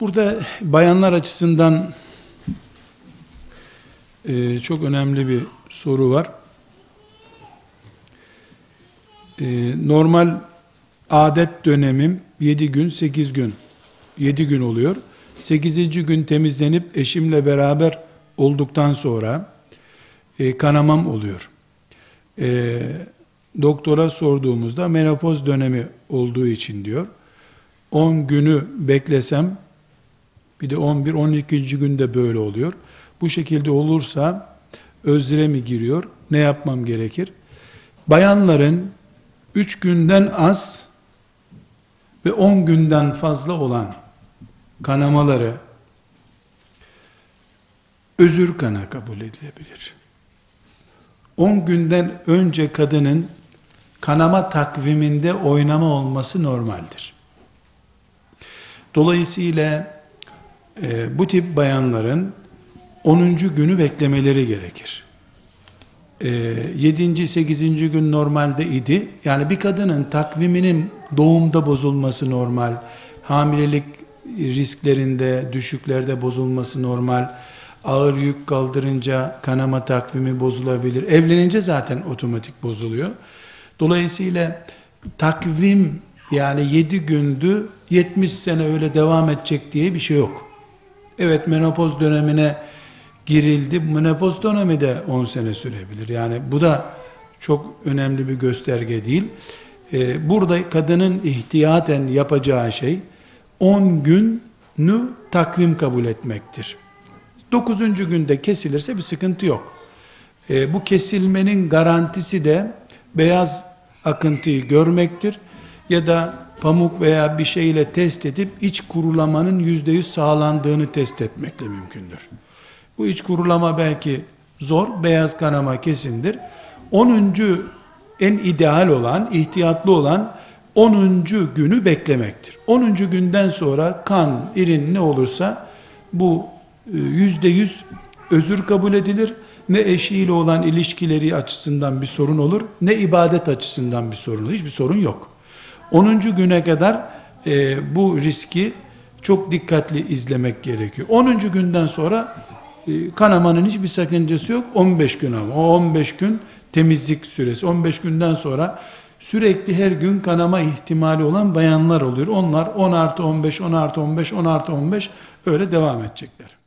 Burada bayanlar açısından e, çok önemli bir soru var. E, normal adet dönemim 7 gün 8 gün 7 gün oluyor. 8. gün temizlenip eşimle beraber olduktan sonra e, kanamam oluyor. E, doktora sorduğumuzda menopoz dönemi olduğu için diyor. 10 günü beklesem bir de 11 12. günde böyle oluyor. Bu şekilde olursa özre mi giriyor? Ne yapmam gerekir? Bayanların 3 günden az ve 10 günden fazla olan kanamaları özür kana kabul edilebilir. 10 günden önce kadının kanama takviminde oynama olması normaldir. Dolayısıyla e, bu tip bayanların 10. günü beklemeleri gerekir. E, 7. 8. gün normalde idi. Yani bir kadının takviminin doğumda bozulması normal, hamilelik risklerinde, düşüklerde bozulması normal, ağır yük kaldırınca kanama takvimi bozulabilir. Evlenince zaten otomatik bozuluyor. Dolayısıyla takvim yani 7 gündü 70 sene öyle devam edecek diye bir şey yok. Evet menopoz dönemine girildi. Menopoz dönemi de 10 sene sürebilir. Yani bu da çok önemli bir gösterge değil. Ee, burada kadının ihtiyaten yapacağı şey 10 günü takvim kabul etmektir. 9. günde kesilirse bir sıkıntı yok. Ee, bu kesilmenin garantisi de beyaz akıntıyı görmektir ya da pamuk veya bir şeyle test edip iç kurulamanın yüzde yüz sağlandığını test etmekle mümkündür. Bu iç kurulama belki zor, beyaz kanama kesindir. 10. en ideal olan, ihtiyatlı olan 10. günü beklemektir. 10. günden sonra kan, irin ne olursa bu e, yüzde yüz özür kabul edilir. Ne eşiyle olan ilişkileri açısından bir sorun olur, ne ibadet açısından bir sorun olur. Hiçbir sorun yok. 10. güne kadar e, bu riski çok dikkatli izlemek gerekiyor. 10. günden sonra e, kanamanın hiçbir sakıncası yok. 15 gün ama. O 15 gün temizlik süresi. 15 günden sonra sürekli her gün kanama ihtimali olan bayanlar oluyor. Onlar 10 artı 15, 10 artı 15, 10 artı 15 öyle devam edecekler.